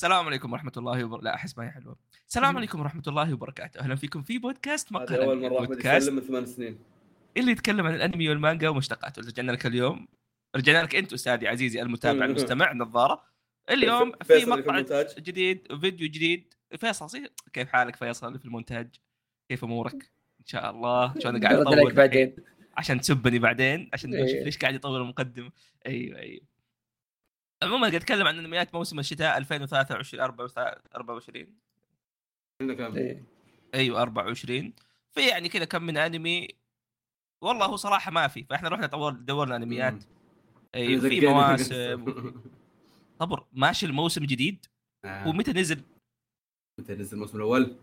السلام عليكم ورحمة الله وبركاته لا أحس ما هي حلوة. السلام. عليكم ورحمة الله وبركاته. أهلا فيكم في بودكاست مقهى أول مرة احمد بودكاست. من ثمان سنين. اللي يتكلم عن الأنمي والمانجا ومشتقاته. رجعنا لك اليوم. رجعنا لك أنت أستاذي عزيزي المتابع. المستمع نظارة. اليوم في في مقطع المونتاج. جديد فيديو جديد. فيصل كيف حالك فيصل في المونتاج؟ كيف أمورك؟ إن شاء الله. شلون قاعد أطول عليك بعدين؟ عشان تسبني بعدين عشان إيه. ليش قاعد يطول المقدمة. أيوه أيوه. عموما قاعد أتكلم عن انميات موسم الشتاء 2023 24 عندنا كم إيه. أيوه 24 في يعني كذا كم من أنمي والله هو صراحة ما في فإحنا رحنا طور دورنا أنميات. أيوه في مواسم طبر ماشي الموسم جديد آه. ومتى نزل؟ متى نزل الموسم الأول؟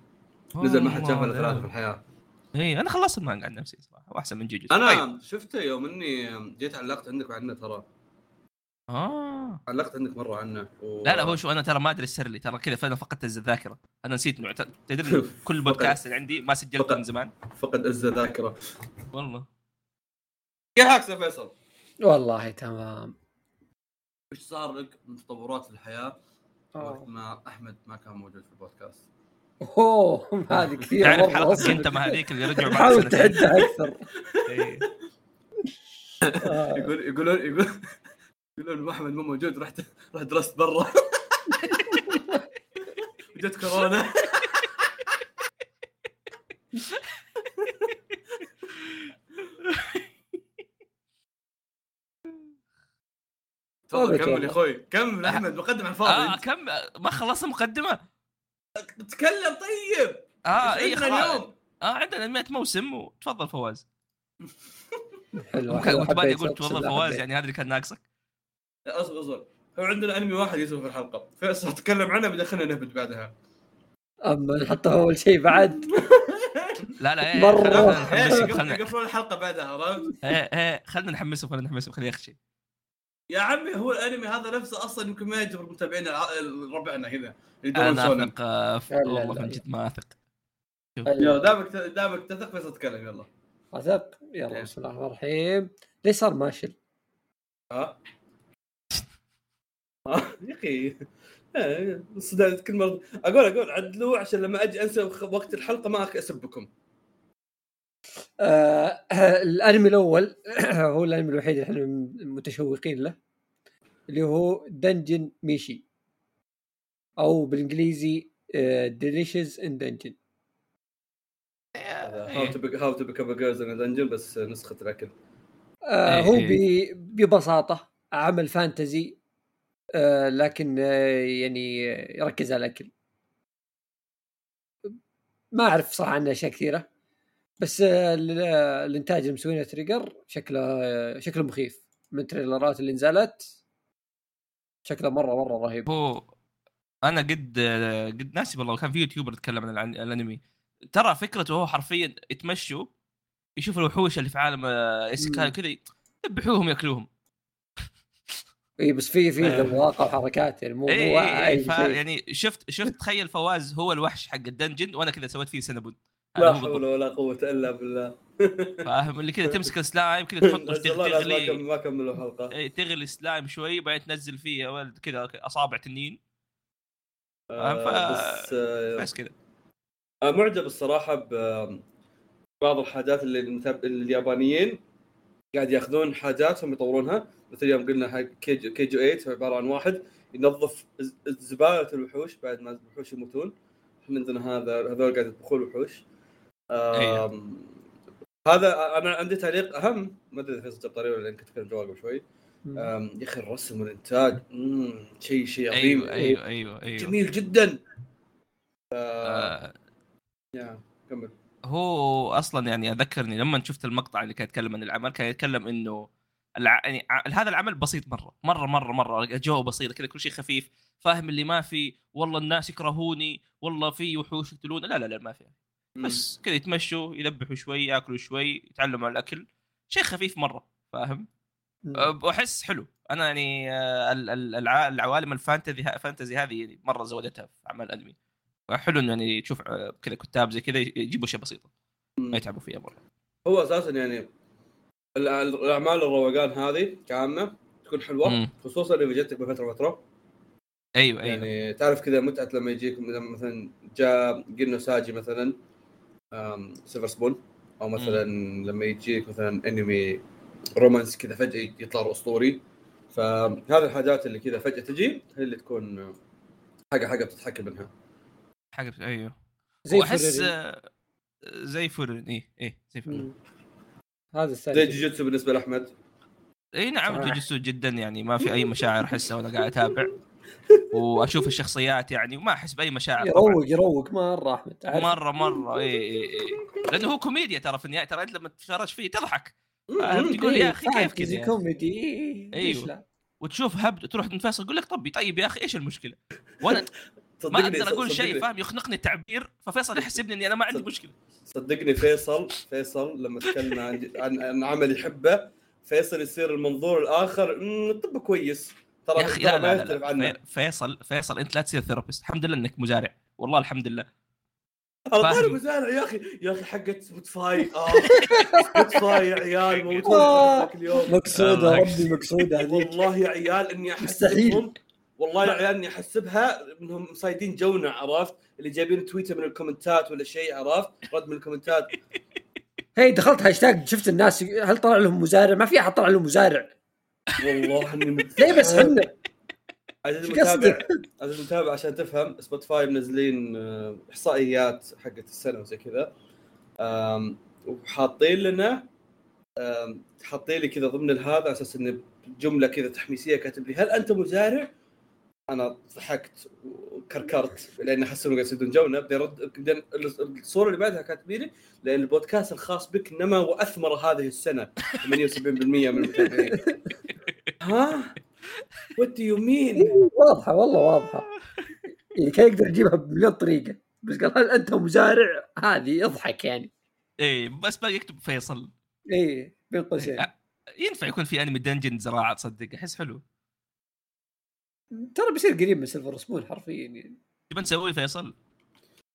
نزل ما حد شافه إلا ثلاثة في الحياة اي أنا خلصت المانجا عن نفسي صراحة وأحسن من جوجو طيب. أنا شفته يوم إني جيت علقت عندك عنه ترى آه علقت عندك مرة عنه و... لا لا هو شو أنا ترى ما أدري السر لي ترى كذا فعلا فقدت الذاكرة أنا نسيت ت- تدري كل بودكاست اللي عندي ما سجلته فقد. من زمان فقد الذاكره والله كيف حالك يا فيصل؟ والله تمام إيش صار لك من تطورات في الحياة. وقت ما أحمد ما كان موجود في البودكاست؟ أوه هذه كثير تعرف أصلاً. أنت مع هذيك اللي رجعوا بعد حاول تعدها أكثر إيه. آه. يقول يقولون يقول يقولون أحمد مو موجود رحت رحت درست برا. جت كورونا. تفضل والله كمل يا. أخوي. كمل احمد مقدم على آه الفاضي كم؟ ما خلصت المقدمة؟ تكلم طيب. آه إي اليوم؟ آه عندنا انميات موسم وتفضل فواز. حلو حبيت أقول أقصد تفضل فواز. يعني هذا اللي كان ناقصك. أصبر أصبر. هو عندنا أنمي واحد يسوي في الحلقة. فيصل تكلم عنه بدخلنا نهبط بعدها. أما نحطه أول شيء بعد. لا لا إيه، مرة. خلنا إيه يقفلون الحلقة بعدها عرفت؟ إيه إيه خلنا نحمسهم خلنا نحمسهم خليه يخشي. يا عمي هو الأنمي هذا نفسه أصلا يمكن ما يعجب المتابعين الع- ربعنا هنا أنا أثق آه، ف- لا، لا، والله لا. من جد ما أثق. يلا دامك دامك تثق بس اتكلم يلا. أثق؟ يلا بسم الله الرحمن الرحيم. ليش صار ماشل؟ ها ها يا أخي آه، الصداع كل مرة. أقول أقول عدلوا عشان لما أجي أنسى وقت الحلقة ما اسبكم آه الأنمي الأول هو الأنمي الوحيد اللي إحنا متشوقين له اللي هو Dungeon Meshi أو بالإنجليزي Delicious in Dungeon how to how to become girls in dungeon بس نسخة الأكل. آه إيه، هو إيه. ب- ببساطة عمل fantasy آه لكن آه يعني يركز على الأكل. ما أعرف صراحة عنه أشياء كثيرة بس آه ال- الإنتاج اللي مسوينه Trigger شكله آه شكله مخيف. من ال trailer ات اللي نزلت شكله مرة مرة رهيب. هو أنا قد قد ناسي والله كان في YouTuber يتكلم عن الأنمي. ترى فكرته هو حرفيا يتمشوا يشوفوا الوحوش اللي في عالم آه، isekai مم. كذا يذبحوهم ياكلوهم إي بس في في آه. مواقع وحركات يعني مو إي مو إي إي أي ف- شيء. يعني شفت شفت تخيل فواز هو الوحش حق ال dungeon وأنا كذا سويت فيه سنبون لا. حول ولا قوة إلا بالله. فاهم اللي كذا تمسك السلايم كذا تحط بس والله لازم ما كم- تغلي ما كملوا الحلقة إيه، تغلي السلايم شوي بعدين تنزل فيه يا ولد كذا أصابع تنين. فاهم؟ ف- آه، بس آه، بس كذا. آه، معجب الصراحة ببعض الحاجات اللي اليابانيين قاعد ياخذون حاجاتهم يطورونها. مثل يوم قلنا حق Kaiju Kaiju 8 هو عبارة عن واحد ينظف زباله الوحوش بعد ما الوحوش يموتون. إحنا عندنا هذا هذول قاعد يطبخون الوحوش. آم، هذا أنا عندي تعليق أهم. ما أدري إذا فيصل جاب طريقة ولا يمكن تكلم جوال قبل شوي. يا أخي الرسم والإنتاج شيء شيء عظيم. أيوه أيوه أيوه. أيوه جميل جدا. آه. يا كمل. هو أصلا يعني أذكرني لما شفت المقطع اللي كان يتكلم عن العمل كان يتكلم إنه الع... يعني هذا العمل بسيط مرة مرة مرة مرة جو بسيط كذا كل شيء خفيف فاهم اللي ما في والله الناس يكرهوني والله في وحوش يقتلون لا لا لا ما في. بس كذا يتمشوا يذبحوا شوي ياكلوا شوي يتعلموا على الأكل شيء خفيف مرة فاهم؟ وأحس حلو. أنا يعني ال- ال- الع- العوالم الفانتزي الفانتزي هذه يعني مرة زودتها في أعمال أنمي. حلو إنه يعني تشوف أه، كذا كتاب زي كذا يجيبوا شيء بسيطه ما يتعبوا فيها مرة. هو أساسا يعني الأعمال الروقان هذه كعامه تكون حلوة مم. خصوصا إذا جتك بفترة فترة. أيوه أيوه. يعني تعرف كذا متعة لما يجيك مثلا جاء Gin no Saji مثلا Silver Spoon أو مثلا لما يجيك مثلا انمي romance كذا فجأة يطلع أسطوري. فهذه الحاجات اللي كذا فجأة تجي هي اللي تكون حاجة حاجة بتضحك منها. حاجة أيوه. زي وأحس. آه، زي Frieren إيه إيه زي Frieren مم. هذا الثاني زي جوجوتسو بالنسبة لأحمد إي نعم صراحة. جوجوتسو جدا يعني ما في أي مشاعر احسها وأنا قاعد أتابع وأشوف الشخصيات يعني وما أحس بأي مشاعر يروق يروق مرة أحمد عارف؟ مرة مرة إي إي إي لأنه هو كوميديا ترى في النهاية ترى أنت لما تتفرج فيه تضحك تقول يا أخي كيف كذا؟ كوميدي. لا؟ وتشوف هبد تروح تنفصل يقول لك طب طيب يا أخي إيش المشكلة؟ وأنا ما أقدر أقول شيء فاهم يخنقني التعبير ففيصل يحسبني إني أنا ما عندي. مشكلة صدقني فيصل فيصل لما تكلم عن عن, عن عمل يحبه فيصل يصير المنظور الآخر "أمم، الطب كويس. ترى يا أخي لا ما لا, لا, لا. فيصل فيصل أنت لا تصير therapist. الحمد لله إنك مزارع. والله الحمد لله. أنا مزارع يا أخي. يا أخي حقت Spotify آه. Spotify يا عيال موجود آه. ذاك اليوم. مقصوده الله ربي مقصوده هذيك. والله يا عيال إني مستحيل. والله يا عيال اني احسبها إنهم صايدين جونا عرفت؟ اللي جايبين تويتر من ال comment ات ولا شيء عرفت؟ رد من ال comment ات. هي دخلت هاشتاج شفت الناس هل طلع لهم مزارع؟ ما في أحد طلع لهم مزارع. والله إني ليه بس حنا؟ عزيزي المتابع؟ عزيزي المتابع عشان تفهم Spotify منزلين آه، إحصائيات حقت السنة وزي كذا. وحاطين لنا حاطين لي كذا ضمن هذا على أساس انه جمله كذا تحميسية كاتب لي هل أنت مزارع؟ أنا ضحكت وكركرت لأن احس انه قاعد يصيدون جونا. بدي ارد بعدين الصورة اللي بعدها كاتبين لي لأن البودكاست الخاص بك نما وأثمر هذه السنة. 78% من المتابعين. ها؟ what do you mean؟ واضحة والله واضحة. يعني كان يقدر يجيبها بمليون طريقة. بس قال هل أنت مزارع؟ هذه يضحك يعني. إيه بس باقي يكتب فيصل. إيه بين قوسين. ينفع يكون في أنمي dungeon زراعة تصدق. أحس حلو. ترى بيصير قريب من Silver Spoon حرفيا يعني. تبى نسوي فيصل؟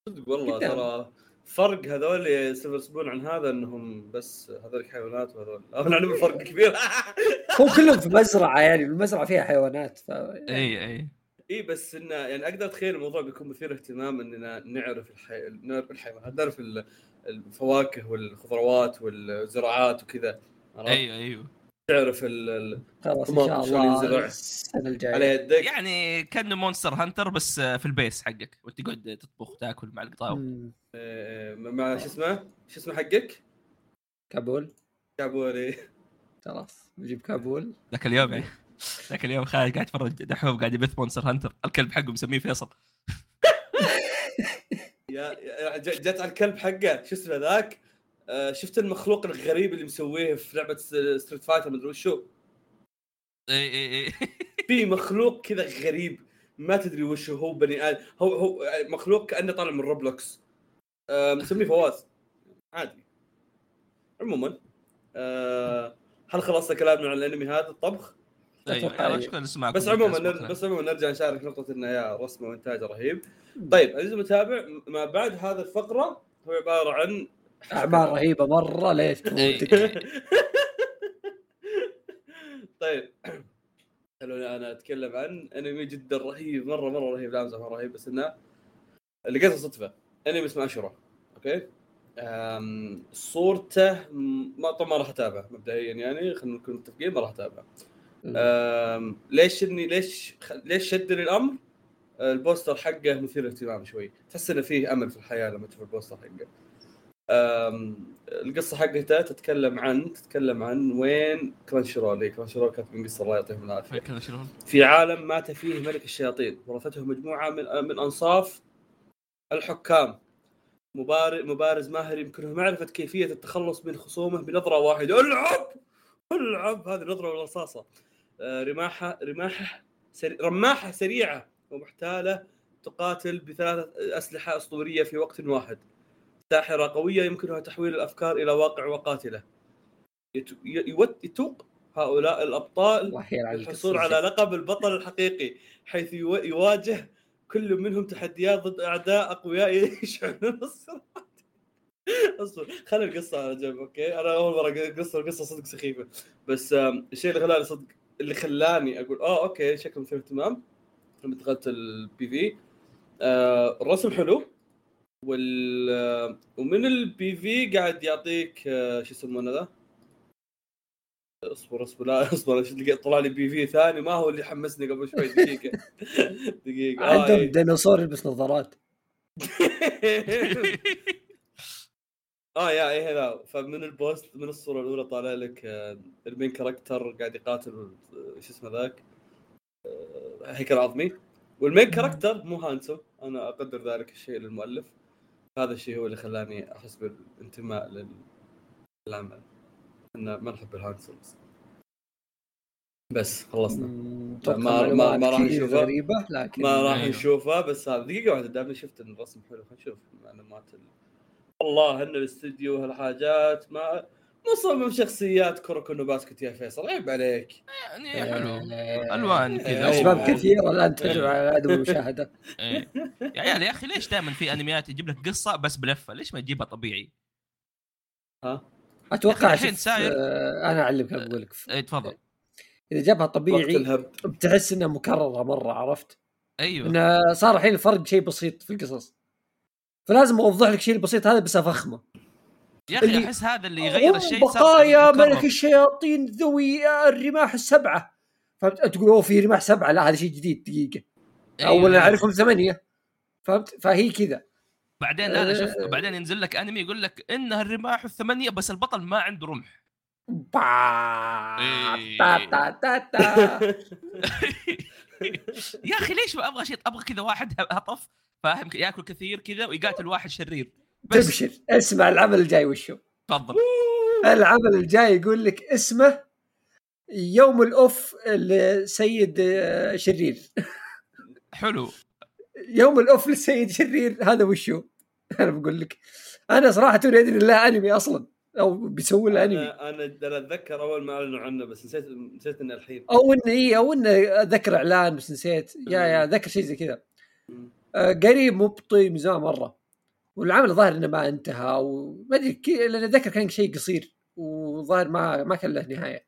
صدق والله. ترى فرق هذول Silver Spoon عن هذا إنهم بس هذول حيوانات وهذول. أنا نعلم فرق كبير. هم كلهم في مزرعة يعني المزرعة فيها حيوانات ف... إي إي. إي بس انه يعني أقدر أتخيل الموضوع بيكون مثير اهتمام إننا نعرف الحي... نعرف الحيوانات نعرف ال- الفواكه والخضروات والزراعات وكذا. عرفت؟ أيوه أيوه تعرف ال... ال... خلاص إن شاء الله. السنة الجاية على يدك يعني كانه Monster Hunter بس في ال base حقك وتقعد تطبخ وتاكل مع القطاوة. آه، مع شو اسمه؟ شو اسمه حقك؟ كابول كابوري خلاص نجيب كابول ذاك اليوم يعني ذاك اليوم خالد قاعد يتفرج دحوم قاعد يبث Monster Hunter الكلب حقه مسميه فيصل يا جت على الكلب حقه شو اسمه ذاك؟ آه، شفت المخلوق الغريب اللي مسويه في لعبة Street Fighter مدري وشو اي اي اي في مخلوق كذا غريب ما تدري وش هو بني آدم هو هو مخلوق كأنه طالع من Roblox آه، مسميه فواز. عادي. عموما آه، هل خلصنا كلامنا عن الأنمي هذا؟ الطبخ؟ شكرا لسماعكم بس عموما نر... بس عموما نرجع نشارك نقطة إنه يا رسمه وانتاج رهيب. طيب عزيزي المتابع ما بعد هذه الفقرة هو عبارة عن اعمال رهيبة مرة ليش إيه، تموتك. طيب خلوني أنا أتكلم عن أنمي جدا رهيب مرة مرة رهيب لا مرة رهيب بس إنه لقيته صدفة أنمي اسمه اشورا okay أم... صورته ما طبعا ما راح اتابع مبدئيا يعني خلينا نكون متفقين ما راح اتابع أم... ليش اني ليش. ليش شدني الأمر؟ ال poster حقه مثير اهتمام شوي تحس إنه فيه أمل في الحياة لما تشوف ال poster حقه. القصة حقته تتكلم عن تتكلم عن وين Crunchyroll هي Crunchyroll كانت من قصة الله يعطيهم العافية؟ في عالم مات فيه ملك الشياطين. ورثته مجموعة من من أنصاف الحكام. مبارز مبارز ماهر يمكنه معرفة كيفية التخلص من خصومه بنظرة واحدة. العب! العب! هذه نظره والرصاصة. آه، رماحه رماحة سري... رماحة سريعة ومحتالة تقاتل بثلاثة أسلحة أسطورية في وقت واحد. ساحره قوية يمكنها تحويل الأفكار إلى واقع وقاتلة. يتوق هؤلاء الأبطال الحصول. على لقب البطل الحقيقي حيث يو- يواجه كل منهم تحديات ضد أعداء أقوياء يشعلون الصراحه اصبر خلي القصة على جنب okay؟ أنا أول مرة قصة القصة صدق سخيفة. بس الشيء اللي خلاني صدق اللي خلاني أقول آه okay شكله مثير اهتمام لما دخلت ال PV آه الرسم حلو. وال ومن ال PV قاعد يعطيك آه شو يسمونه ذا؟ اصبر اصبر لا اصبر طلع لي PV ثاني ما هو اللي حمسني قبل شوي دقيقة. دقيقة. آه عندهم إيه. ديناصور يلبس نظارات. آه يا اي هذا. فمن ال poster من الصورة الأولى طالع لك آه، ال main character قاعد يقاتل آه، شو اسمه ذاك؟ هيكل عظمي. وال main character مو handsome. أنا أقدر ذلك الشيء للمؤلف. هذا الشيء هو اللي خلاني أحس بالانتماء لل- للعمل إن ما نحب ال handsome بس بس خلصنا ما- ما- ما راح كثير نشوفها. غريبة لكن ما راح أيوه. نشوفه بس هذا دقيقة واحدة دامني شفت إن الرسم حلو خلينا نشوف معلومات ال... والله إن الاستديو وهالحاجات ما مصمم شخصيات Kuroko no Basket يا فيصل عيب عليك. يعني حلو آه، ألوان كذا أيوة. أسباب كثيرة الان تدعو على عدم المشاهدة. إيه. يا عيال يا أخي ليش دائما في أنميات يجيب لك قصة بس بلفة؟ ليش ما تجيبها طبيعي؟ ها؟ أتوقع الحين ساير- آه، أنا أعلمك أقول لك. اي تفضل. إذا جابها طبيعي بتحس إنها مكررة مرة عرفت؟ أيوه. انه صار الحين الفرق شيء بسيط في القصص. فلازم أوضح لك الشيء البسيط هذا بس أفخمه. يا أخي أحس هذا اللي يغير الشيء بقايا. ملك الشياطين ذوي الرماح السبعة. فهمت؟ تقول أوه في رماح سبعة. لا هذا شيء جديد دقيقة. أيوة. اولا أعرفهم ثمانية. فهمت؟ فهي كذا. بعدين لا لا شوف. بعدين ينزل لك أنمي يقول لك انها الرماح الثمانية بس البطل ما عنده رمح. با إيه. تا تا تا تا. يا أخي ليش ما أبغى شيء؟ أبغى كذا واحد هطف فاهم؟ ياكل كثير كذا ويقاتل واحد شرير. بس تبشر. اسمع العمل الجاي وشو؟ تفضل. العمل الجاي يقول لك اسمه يوم الأوف لسيد آه، شرير. حلو. يوم الأوف للسيد شرير هذا وشو؟ أنا بقول لك. أنا صراحة توني ادري انه أنمي أصلا أو بيسووا له انمي أنا أنا أتذكر أول ما أعلنوا عنه بس نسيت نسيت إنه الحين. أو انه إي أو إنه ذكر إعلان بس نسيت. يا يا ذكر شيء زي كذا. آه، قريب من زمان مرة. والعمل الظاهر إنه ما انتهى وما أدري كي- لأن أتذكر كان شيء قصير وظاهر ما ما كان له نهاية.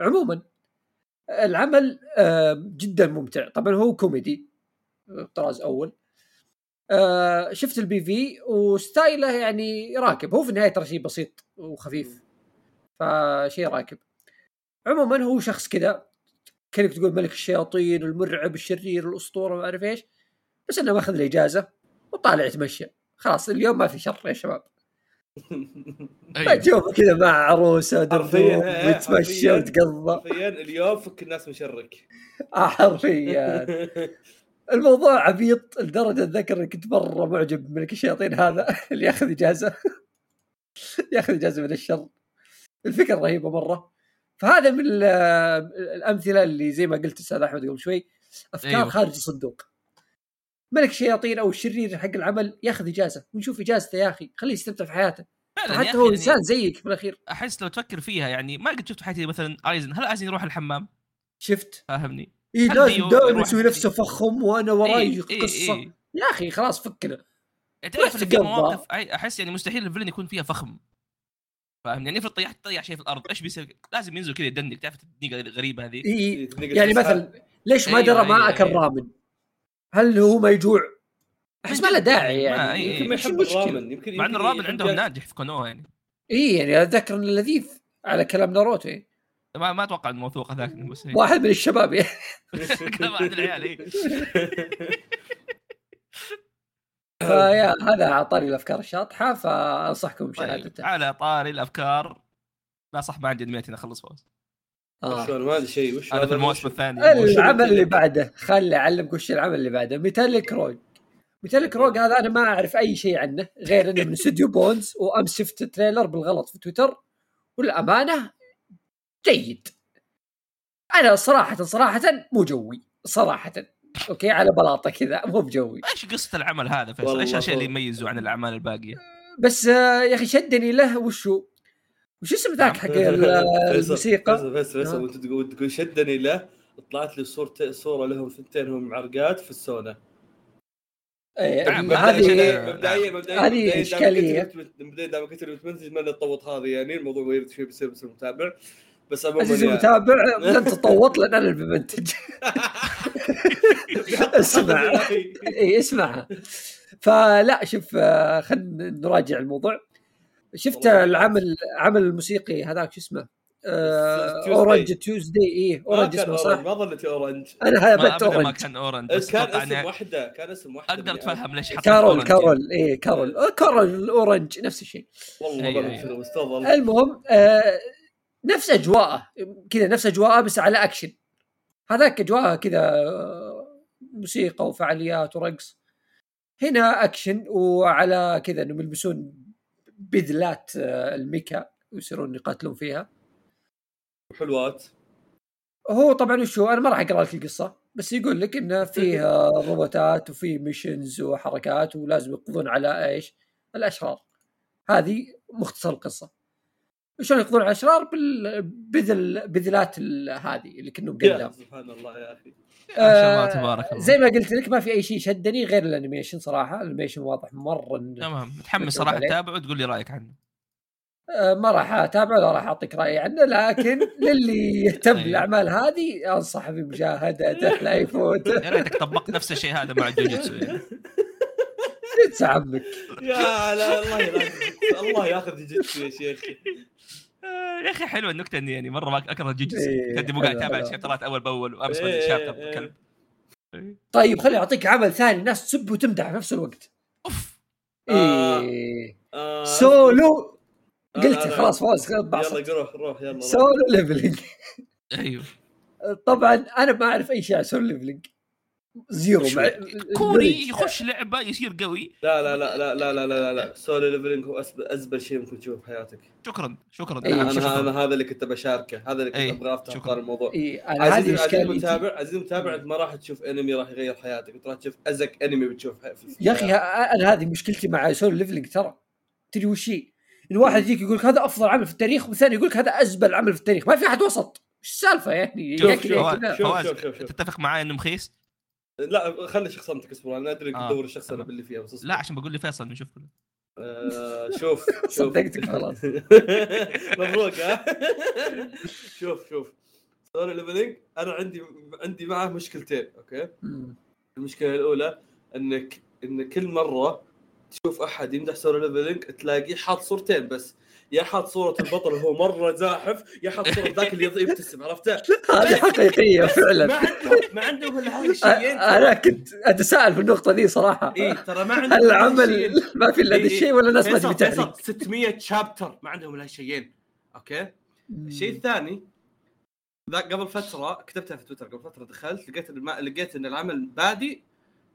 عموما العمل آه، جدا ممتع. طبعا هو كوميدي طراز أول. آه، شفت ال PV و style ه يعني راكب. هو في النهاية ترى شيء بسيط وخفيف فشيء راكب. عموما هو شخص كذا كأنك تقول ملك الشياطين المرعب الشرير الاسطوره ما أعرف إيش بس إنه ماخذ الإجازة. وطالع يتمشى خلاص اليوم ما في شر يا شباب أيوة. تشوفه كذا مع عروسة دبدوب إيه، ويتمشى حرفياً. اليوم فك الناس مشرك آه، حرفيا الموضوع عبيط لدرجة أتذكر إني كنت مرة معجب بملك الشياطين هذا اللي يأخذ إجازة يأخذ إجازة من الشر الفكرة رهيبة مرة فهذا من ال- الأمثلة اللي زي ما قلت أستاذ أحمد قبل شوي أفكار أيوه. أيوه. خارج الصندوق ملك الشياطين أو الشرير حق العمل ياخذ إجازة ونشوف إجازته يا أخي خليه يستمتع في حياته حتى هو يعني إنسان زيك في الأخير أحس لو تفكر فيها يعني ما قد شفت في حياتي مثلا أيزن هل أيزن يروح الحمام شفت فاهمني اي لازم دائما يسوي نفسه فخم وأنا وراي إيه، إيه، قصة إيه. يا أخي خلاص فكنا تعرف في. مواقف أحس يعني مستحيل الفيلن يكون فيها فخم فاهم يعني افرض طيحت طيح شيء في الأرض إيش بيصير؟ لازم ينزل كذا يدنك تعرف التكنيكه الغريبة هذه اي تنقل يعني. مثلا ليش ما أيوه، درى ما أيوه، اكل أيوه. رامن؟ هل هو ما يجوع؟ احس ما له داعي يعني إيه، يمكن ما إيش يحب؟ الرامن يمكن مع إن يحب عندهم. ناجح في كونوها يعني اي يعني أتذكر انه لذيذ على كلام ناروتو يعني. ما, ما أتوقع انه موثوق هذاك بس هي. واحد من الشباب يعني. كلام واحد العيال إيه. فيا هذا اعطاني الأفكار الشاطحة فأنصحكم طيب بمشاهدته على طاري الأفكار لا صح ما عندي انميات هنا أخلص فوز آه. شلون؟ ما أدري شيء وش هذا في الموسم الثاني. العمل اللي بعده خلي أعلمك وش العمل اللي بعده. Metallic Rouge Metallic Rouge هذا أنا ما أعرف أي شيء عنه غير إنه من استوديو Bones وامس شفت trailer بالغلط في تويتر. والأمانة جيد. أنا صراحة صراحة مو جوي. صراحة. okay على بلاطة كذا مو بجوي. إيش قصة العمل هذا فيصل؟ إيش الشيء اللي. يميزه عن الأعمال الباقية؟ بس آه، يا أخي شدني له وشو وش اسم ذاك حق ال- الموسيقى؟ فيصل فيصل آه. وانت تقول تقول شدني له طلعت لي صورة صورة لهم ثنتين هم معرقات في السونا إيه، نعم، هذه مبدئياً- مبدئيا هذه. كنت- مبدئيا دام كنت بتمنتج ما تطوط هذه يعني الموضوع ويرد شوي بيصير بس المتابع بس عموما عزيزي يعني- المتابع لن تطوط لأن أنا اللي بمنتج اسمع. اي اسمعها فلا شوف آه، خلينا نراجع الموضوع. شفت والله. العمل عمل الموسيقي هذاك شو اسمه. اورنج تيوزداي اي اورنج اسمه اورنج صح؟ ما ظلت اورنج أنا هبت أبدا ما اورنج كان اورنج بس كان اسم واحدة كان اسم واحدة أقدر اتفهم ليش حطيت كارول أورنج. كارول اي كارول. آه، كارول اورنج نفس الشيء. والله أيوة، ظل أيوة. استظل المهم آه نفس أجواءه كذا نفس أجواءه بس على اكشن هذاك أجواءه كذا آه، موسيقى وفعاليات ورقص. هنا اكشن وعلى كذا إنهم يلبسون بذلات آه، ال mecha ويصيرون يقاتلون فيها. حلوات. هو طبعا وشو أنا ما راح أقرأ لك القصة بس يقول لك إنه فيه آه، روبوتات وفيه missions وحركات ولازم يقضون على إيش؟ الأشرار. هذه مختصر القصة. شلون يقضون على الأشرار؟ بالبذل بذلات هذه اللي يا قدام سبحان الله يا أخي. آه، تبارك الله. زي ما قلت لك ما في أي شيء شدني غير ال animation صراحة. ال animation واضح مرة تمام. متحمس صراحة. تتابع وتقول لي رأيك عنه. آه، ما راح أتابعه ولا راح أعطيك رايي عنه لكن للي يهتم أيوه. بالأعمال هذه انصح بمشاهدته لا يفوت. يا ريتك طبقت نفس الشيء هذا مع جوجيتسو يعني. عمك يا لا الله الله ياخذ جيتسو يا شيخ. يا أخي حلوة النكتة إني يعني مرة ما أكره جوجيتسو إيه، كنت مو قاعد أتابع. الشابترات أول بأول وأمس إيه، ما إيه، chapter إيه. الكلب طيب خليني أعطيك عمل ثاني ناس تسب وتمدح في نفس الوقت أوف آه. إيه. آه، سولو قلت خلاص فوز. يلا روح روح يلا. سولو ليفلنج أيوه طبعا أنا ما أعرف أي شيء عن solo leveling زيرو مع... كوري يخش لعبة يصير قوي. لا لا لا لا لا لا لا, لا. solo leveling هو ازبل شيء ممكن تشوفه في حياتك شكرا شكرا. أيه. أنا شكرا. أنا هذا اللي كنت بشاركه هذا اللي كنت أيه. أبغى افتح الموضوع. أيه. عزيزي عزيز المتابع عزيزي المتابع أنت ما راح تشوف أنمي راح يغير حياتك. أنت راح تشوف أزك أنمي بتشوف يا أخي أنا هذه مشكلتي مع solo leveling ترى. تدري وش هي؟ الواحد يجيك يقول لك هذا أفضل عمل في التاريخ والثاني يقول لك هذا ازبل عمل في التاريخ. ما في أحد وسط. إيش السالفة يعني شوف شوف شوف شوف تتفق معي إنه مخيس؟ لا خلي شخصنتك اصبر أنا أدري آه، تدور الشخص تمام. اللي اللي فيها بس. لا عشان بقول لي فيصل نشوف كله. آه، شوف شوف. صدقتك خلاص. مبروك ها؟ شوف شوف. solo leveling أنا عندي عندي معه مشكلتين أوكي. المشكلة الأولى إنك إن كل مرة تشوف أحد يمدح solo leveling تلاقيه حاط صورتين بس. يا حاط صورة البطل وهو مرة زاحف يا حاط صورة ذاك اللي يبتسم عرفته؟ هذه حقيقية ما فعلا. عنده ما عنده إلا هذا الشيئين أنا كنت أتساءل في النقطة دي صراحة. إي ترى ما عنده العمل هالشيئين. ما في إلا هذا الشيء ولا الناس ما تبي تحرق 600 chapter ما عندهم إلا هالشيئين أوكي؟ الشيء الثاني ذا قبل فترة كتبتها في تويتر قبل فترة دخلت لقيت الم... لقيت إن العمل بادي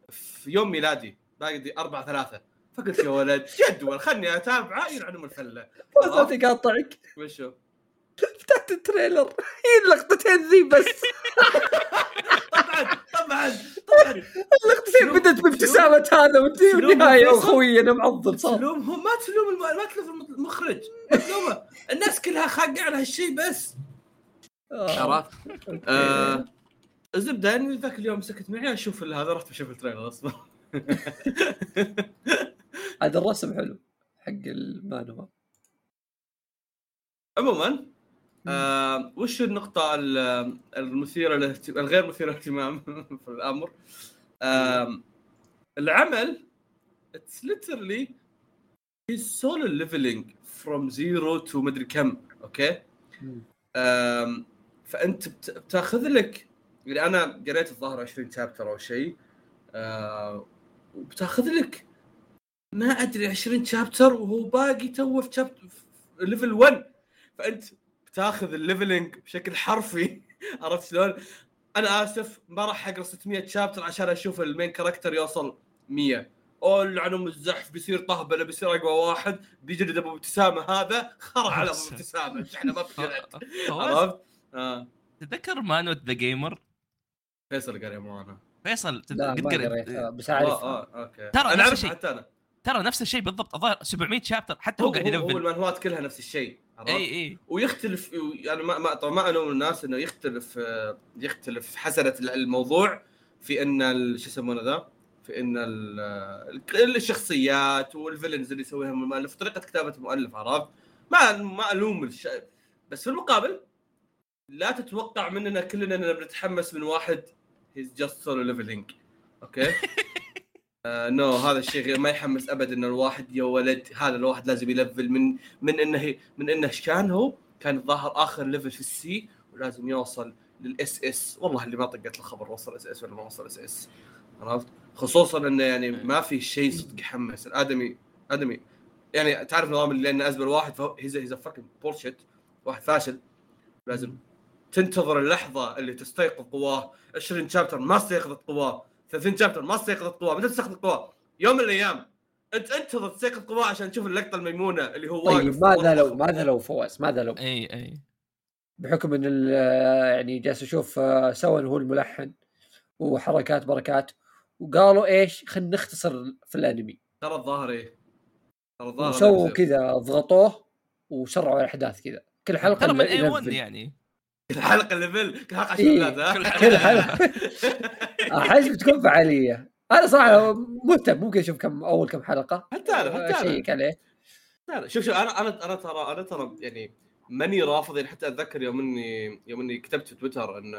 في يوم ميلادي باقي 4 3 فقلت يا ولد جدول خلني أتابعه يلعن ام الفله ما تقاطعك. وشو؟ فتحت ال trailer. هي اللقطتين ذي بس. طبعا طبعا طبعا. اللقطتين بدت بابتسامة هذا والنهايه. أخوي أنا معضل صار تلومهم ما تلوم الم... ما تلوم المخرج ما تلومه الناس كلها خاقه على هالشيء بس. آه. عرفت؟ آه، الزبدة اني ذاك اليوم سكت معي أشوف هذا رحت بشوف التريلر أصبر. هذا الرسم حلو حق المانوا عموما آه وش النقطة ال- المثيرة للاهتمام الغير مثيرة للاهتمام في الأمر؟ آه العمل it's literally is solo leveling from zero to مدري كم أوكي؟ آم، فأنت بت- بتاخذ لك يعني أنا قريت الظاهر 20 chapter أو شيء آه، وبتاخذ لك ما أدري 20 chapter وهو باقي توه في chapter level 1 فأنت بتاخذ ال leveling بشكل حرفي. عرفت شلون؟ أنا آسف ما راح أقرأ 600 شابتر عشان أشوف المين كاركتر يوصل 100 أو لعنهم الزحف بيصير طهبله بيصير أقوى واحد. بيجلد أبو ابتسامة هذا خرع على أبو ابتسامة. إحنا ما بجلد عرفت؟ آه. تتذكر مانوت ذا جيمر فيصل قال يا مو فيصل قد قريت- آه، بس آه أعرف. آه أوكي. ترى أنا أعرف الشيء. حتى أنا. ترى نفس الشيء بالضبط الظاهر 700 شابتر حتى هو هو, قاعد هو, هو يلفل المانهوات كلها نفس الشيء؟ إي إي ويختلف يعني ما ما طبعا ما ألوم الناس إنه يختلف آه، يختلف حسنة الموضوع في إن شو يسمونه ذا في إن ال- الشخصيات وال villains اللي يسويها المؤلف طريقة كتابة المؤلف عرفت؟ ما ما ألوم الش... بس في المقابل لا تتوقع مننا كلنا إننا بنتحمس من واحد he's just solo leveling أوكي آه، no هذا الشيء غير ما يحمس ابدا إن الواحد يا ولد هذا الواحد لازم ي level من من انه من إنه كان هو؟ كان الظاهر آخر level في ال C ولازم يوصل لل SS. والله اللي ما طقت الخبر وصل SS ولا ما وصل SS. عرفت؟ خصوصا إنه يعني ما في شيء صدق يحمس. الادمي آدمي. يعني تعرف نظام اللي لأن أزبل واحد فهو he's he's fucking bullshit واحد فاشل. لازم تنتظر اللحظة اللي تستيقظ قواه. 20 chapter ما استيقظت قواه. 30 chapter ما استيقظت قواه متى تستيقظ قواه؟ يوم من الأيام. انت انتظر تستيقظ قواه عشان تشوف اللقطة الميمونة اللي هو واقف طيب ماذا لو ماذا لو فوز ماذا لو اي أي. بحكم إن ال- يعني جالس أشوف آه، سوى هو الملحن وحركات بركات وقالوا إيش؟ خلينا نختصر في الأنمي. ترى الظاهر إيه؟ ترى الظاهر وسووا هذا كذا ضغطوه وسرعوا الأحداث كذا. كل حلقة ترى من اي 1 ينزل. يعني. كل حلقة ليفل كل حلقة عشان إيه. كل حلقة. أحس بتكون فعالية. أنا صراحة مهتم ممكن أشوف كم أول كم حلقة. حتى أنا حتى أنا ا check عليه لا لا شوف شوف أنا أنا أنا ترى أنا ترى يعني ماني رافض يعني حتى أتذكر يوم إني يوم إني كتبت في تويتر إن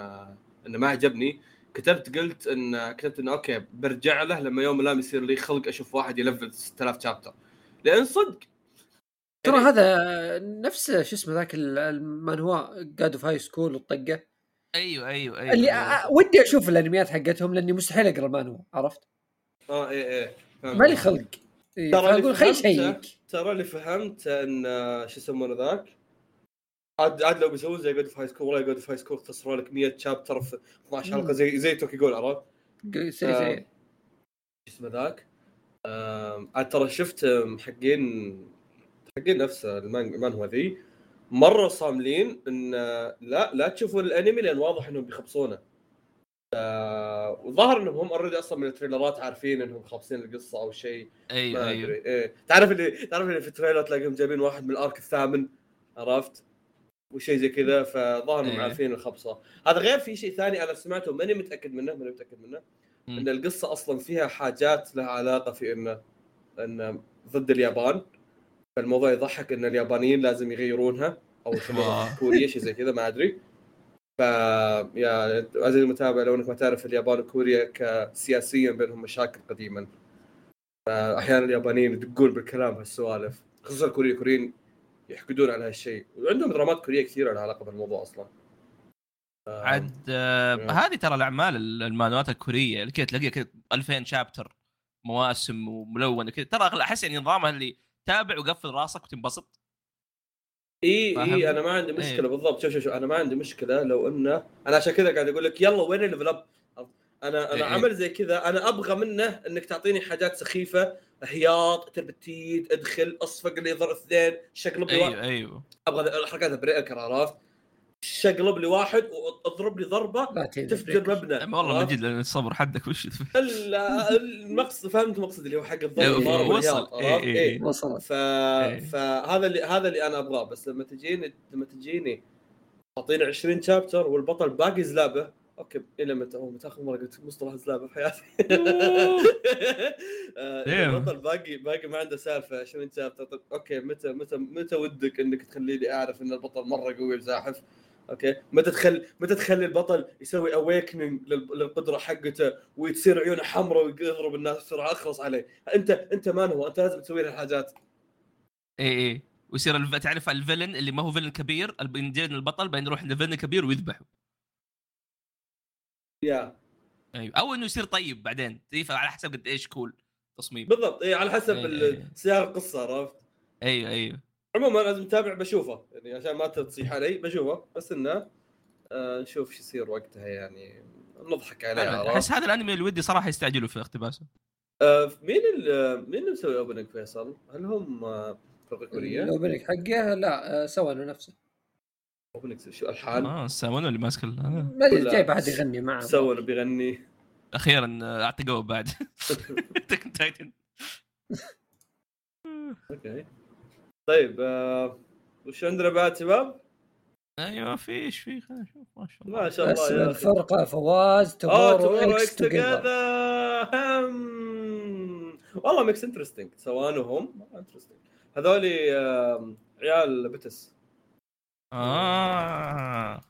انه ما عجبني كتبت قلت إن كتبت انه أوكي برجع له لما يوم الأيام يصير لي خلق أشوف واحد ي level 6000 chapter لأن صدق. ترى يعني- هذا نفس شو اسمه ذاك ال- المانهوا God of High School والطقه أيوه أيوه أيوه اللي أيوة. ودي أشوف الأنميات حقتهم لأني مستحيل أقرأ المانهوا عرفت؟ آه إيه إيه فهمت. مالي خلق إيه، ترى خي فهمته- شيك ترى اللي فهمت إن آه، شو يسمونه ذاك عاد عاد لو بيسوون زي God of High School والله God of High School اختصروا لك 100 chapter في 12 حلقة زي زي توكيو غول عرفت؟ سريع سريع شو اسمه ذاك عاد ترى شفت حقين حقين نفس المان- المانهوا ذي مرة صاملين إن لا لا تشوفوا الأنمي لأن واضح إنهم بيخبصونه. آه، وظاهر إنهم هم already أصلا من ال trailerات عارفين إنهم خابصين القصة أو شيء. أيوه أيوه. إيه. تعرف اللي تعرف اللي في ال trailer تلاقيهم جايبين واحد من ال arc الثامن عرفت؟ وشيء زي كذا فظاهر إنهم إيه. عارفين الخبصة. هذا غير في شيء ثاني أنا سمعته ماني متأكد منه ماني متأكد منه مم. إن القصة أصلا فيها حاجات لها علاقة في إنه ان ضد اليابان. فالموضوع يضحك إن اليابانيين لازم يغيرونها أو. كوريا شيء زي كذا ما أدري ف يا عزيزي المتابع لو إنك ما تعرف اليابان وكوريا كسياسيا بينهم مشاكل قديما فاحيانا اليابانيين يدقون بالكلام هالسوالف خصوصا الكوريين الكوريين يحقدون على هالشيء وعندهم درامات كورية كثيره لها علاقة بالموضوع أصلا عاد آه،. هذه ترى الأعمال ال- المانوات الكورية اللي كذا تلاقيها كذا 2000 chapter مواسم وملونه كذا ترى أحس يعني نظامها اللي تابع وقفل راسك وتنبسط؟ إي؟ إي أنا ما عندي مشكلة إيه. بالضبط. شوف شوف شوف أنا ما عندي مشكلة لو إنه أنا عشان كذا قاعد أقول لك يلا وين ال level up أنا إيه. أنا عمل زي كذا أنا أبغى منه إنك تعطيني حاجات سخيفة هياط تربتيد إدخل أصفق اللي يضر اثنين لي واحد أيوه. أيوه أبغى الحركات بريكر عرفت شقلب لي واحد واضرب لي ضربة تفجر. مبنى والله من؟ جد لأن الصبر حدك وش ال- المقصد فهمت المقصد اللي هو حق الضرب إيه، وصل. والهياط، إيه، عرفت؟ إيه. إيه. وصلت ف... إيه. فهذا اللي هذا اللي أنا أبغاه بس لما تجيني لما تجيني تعطيني 20 chapter والبطل باقي زلابة okay إلى متى هو متى آخر مرة قلت مصطلح زلابة في حياتي آه،. البطل باقي باقي ما عنده سالفة 20 chapter طيب okay متى متى متى ودك إنك تخليني أعرف إن البطل مرة قوي وزاحف okay؟ متى تخلي متى تخلي البطل يسوي awakening للقدرة حقته وتصير عيونه حمراء ويضرب الناس بسرعة؟ اخلص عليه. انت أنت مان هو؟ أنت لازم تسوي لي الحاجات. اي اي ويصير الف... تعرف ال villain اللي ما هو villain كبير؟ بينجين البطل بعدين يروح ل villain كبير ويذبحه. yeah أيوه. أو إنه يصير طيب بعدين. على حسب قد إيش cool تصميم. بالضبط. اي على حسب إيه. سياق القصة عرفت؟ أيوه أيوه. عموما لازم تتابع بشوفه. يعني عشان ما تصيح علي بشوفه. بس إنه آه نشوف شو يصير وقتها. يعني نضحك عليه؟ أحس هذا الأنمي اللي ودي صراحة يستعجلوا في اقتباسه. آه مين ال- مين اللي مسوي opening فيصل؟ هل هم آه، فرقة كورية؟ ال opening حقه؟ لا آه، سوى له نفسه. opening شو الحان؟ آه السامون اللي ماسك آه. ما أدري جايب احد يغني معه. سوى بيغني. أخيرا اعتقوه بعد. تايتن أوكي. طيب آه وش عندنا بعد شباب؟ أيوه في إيش في خلينا نشوف ما شاء الله. ما شاء اسم الله يا أخي. الفرقه فواز تومورو تومورو إكس توجذر والله ميكس انترستنج سوانهم انترستنج هذولي آم، عيال بتس آه.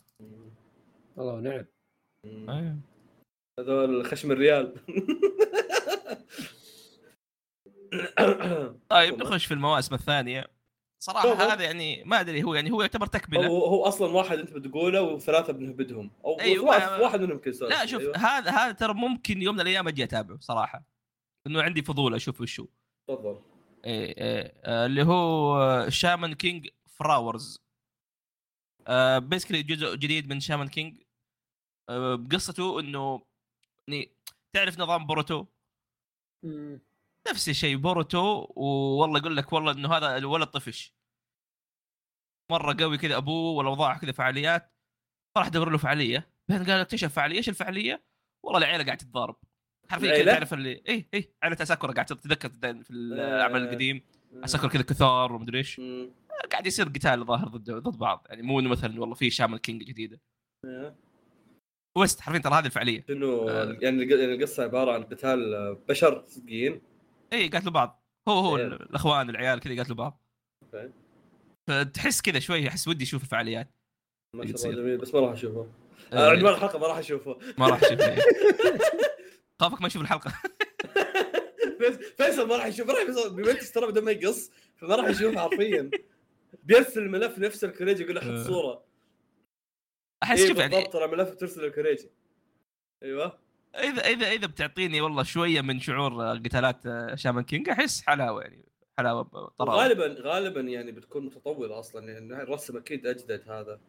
والله نعم. أيوه. هذول خشم الريال. طيب نخش في المواسم الثانية. صراحة طبعاً. هذا يعني ما أدري هو يعني هو يعتبر تكملة. هو هو أصلا واحد أنت بتقوله وثلاثة بنهبدهم. أو أيوة، واحد, منهم سؤال لا شوف أيوة. هذا هذا ترى ممكن يوم من الأيام أجي أتابعه صراحة. إنه عندي فضول أشوف وش هو تفضل. إيه إيه آه، اللي هو Shaman King Flowers basically جزء جديد من Shaman King آه، بقصته إنه يعني تعرف نظام بوروتو. نفس الشيء بوروتو والله يقول لك والله إنه هذا الولد طفش. مرة قوي كذا أبوه والاوضاع كذا فعاليات فراح دور له فعالية بعدين قال اكتشف فعالية إيش الفعالية؟ والله العيلة قاعد تتضارب حرفيا كذا؟ تعرف اللي اي اي عيله اساكورا قاعد تتذكر في العمل آه. القديم اساكورا كذا كثار ومدري إيش. قاعد يصير قتال ظاهر ضد ضد بعض يعني مو إنه مثلا والله في شامل كينج جديدة إيه. ويست حرفيا ترى هذه الفعالية شنو آه. يعني يعني القصة عبارة عن قتال بشر صدقين اي قاتلوا بعض هو هو إيه. الأخوان العيال كذا قاتلوا بعض. فتحس كذا شوي أحس ودي أشوف الفعاليات. ما شاء. الله جميل بس ما راح أشوفه. آه، آه، عنوان الحلقة ما راح أشوفه. ما راح أشوف خافك ما أشوف الحلقة. فيص- فيصل ما راح يشوف ما راح يوصل بيومنتس ترى بدون ما يقص فما راح يشوف حرفيا. بيرسل الملف نفس الكوريجي يقول له آه. حط صورة. أحس إيه شوف يعني ترى ملف ترسل الكوريجي. أيوه. إذا إذا إذا بتعطيني والله شوية من شعور قتالات آه، شامان كينج أحس حلاوة يعني. حلاوة طراوة. غالبا غالبا يعني بتكون متطوره أصلا يعني الرسم أكيد أجدد هذا.